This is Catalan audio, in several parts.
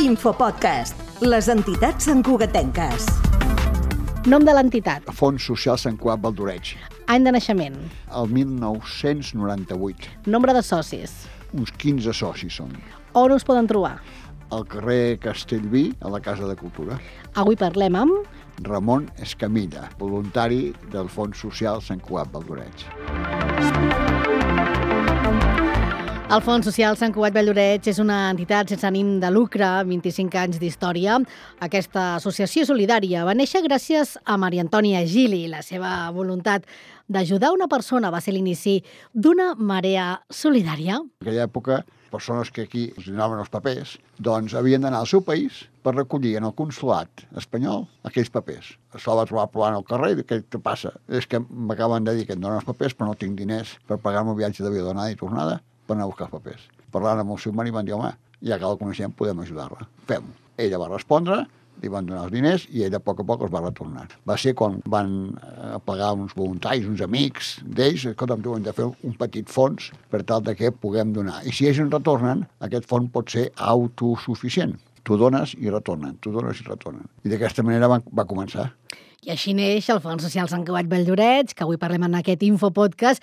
Infopodcast, les entitats santcugatenques. Nom de l'entitat, Fons Social Sant Cugat Valdoreig, any de naixement, el 1998. nombre de socis, Uns 15 socis són. on us poden trobar. Al carrer Castellví, a la Casa de Cultura. Avui parlem amb... Ramon Escamilla, voluntari del Fons Social Sant Cugat Valdoreig. El Fons Social Sant Cugat Valloreig és una entitat sense ànim de lucre, 25 anys d'història. Aquesta associació solidària va néixer gràcies a Maria Antònia Gili. La seva voluntat d'ajudar una persona va ser l'inici d'una marea solidària. En aquella època, persones que aquí els donaven els papers, doncs havien d'anar al seu país per recollir en el consulat espanyol aquells papers. Això va trobar plovant al carrer i què què passa? És que m'acaben de dir que em donen els papers però no tinc diners per pagar-me un viatge d'avió d'anada i tornada per anar a buscar els papers. Parlant amb el seu marit van dir, home, ja que la coneixem podem ajudar-la. Fem-ho. Ella va respondre, li van donar els diners i ella a poc a poc els va retornar. Va ser quan van eh, pagar uns voluntaris, uns amics d'ells, escolta'm, tu hem de fer un petit fons per tal de que puguem donar. I si ells en retornen, aquest fons pot ser autosuficient. Tu dones i retornen, tu dones i retornen. I d'aquesta manera va, va començar. I així neix el Fons Social Sant Cugat Valldorets, que avui parlem en aquest infopodcast.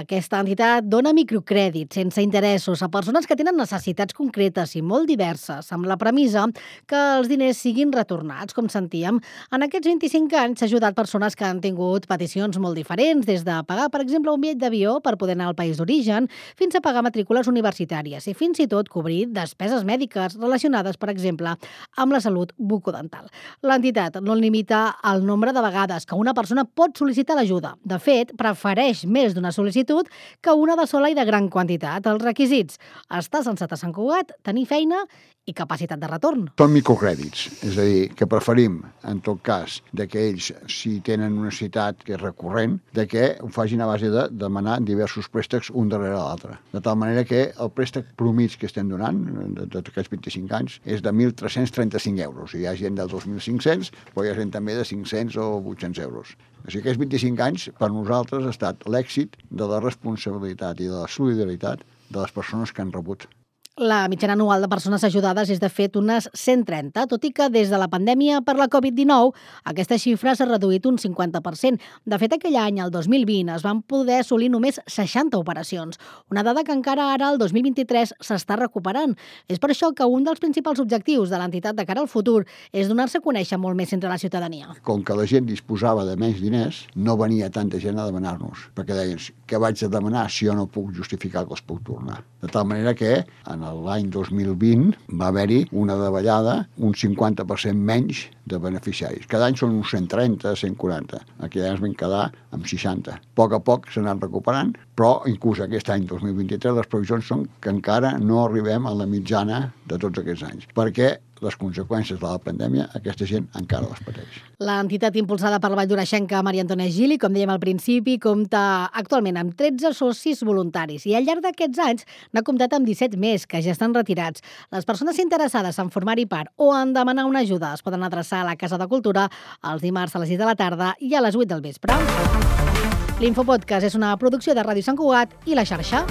Aquesta entitat dona microcrèdits sense interessos a persones que tenen necessitats concretes i molt diverses, amb la premissa que els diners siguin retornats, com sentíem. En aquests 25 anys s'ha ajudat persones que han tingut peticions molt diferents, des de pagar, per exemple, un bitllet d'avió per poder anar al país d'origen, fins a pagar matrícules universitàries i fins i tot cobrir despeses mèdiques relacionades, per exemple, amb la salut bucodental. L'entitat no limita el nombre de vegades que una persona pot sol·licitar l'ajuda. De fet, prefereix més d'una sol·licitud que una de sola i de gran quantitat. Els requisits, estar censat a Sant Cugat, tenir feina i capacitat de retorn. Són microcrèdits, és a dir, que preferim, en tot cas, de que ells, si tenen una necessitat que és recurrent, de que ho facin a base de demanar diversos préstecs un darrere l'altre. De tal manera que el préstec promig que estem donant, de, de aquests 25 anys, és de 1.335 euros. Hi ha gent dels 2.500, però hi ha gent també de 500 o 800 euros. O sigui, aquests 25 anys, per nosaltres, ha estat l'èxit de la responsabilitat i de la solidaritat de les persones que han rebut La mitjana anual de persones ajudades és, de fet, unes 130, tot i que des de la pandèmia per la Covid-19 aquesta xifra s'ha reduït un 50%. De fet, aquell any, el 2020, es van poder assolir només 60 operacions, una dada que encara ara, el 2023, s'està recuperant. És per això que un dels principals objectius de l'entitat de cara al futur és donar-se a conèixer molt més entre la ciutadania. com que la gent disposava de menys diners, no venia tanta gent a demanar-nos, perquè deien, què vaig a demanar si jo no puc justificar que els puc tornar? De tal manera que en l'any 2020 va haver-hi una davallada, un 50% menys de beneficiaris. Cada any són uns 130, 140. Aquell any es van quedar amb 60. A poc a poc s'han anat recuperant, però inclús aquest any 2023 les previsions són que encara no arribem a la mitjana de tots aquests anys, perquè les conseqüències de la pandèmia aquesta gent encara les pateix. L'entitat impulsada per la Vall d'Oreixenca, Maria Antònia Gili, com dèiem al principi, compta actualment amb 13 socis voluntaris i al llarg d'aquests anys n'ha comptat amb 17 més, que ja estan retirats. Les persones interessades en formar-hi part o en demanar una ajuda es poden adreçar a la Casa de Cultura els dimarts a les 6 de la tarda i a les 8 del vespre. L'Infopodcast és una producció de Ràdio Sant Cugat i la xarxa.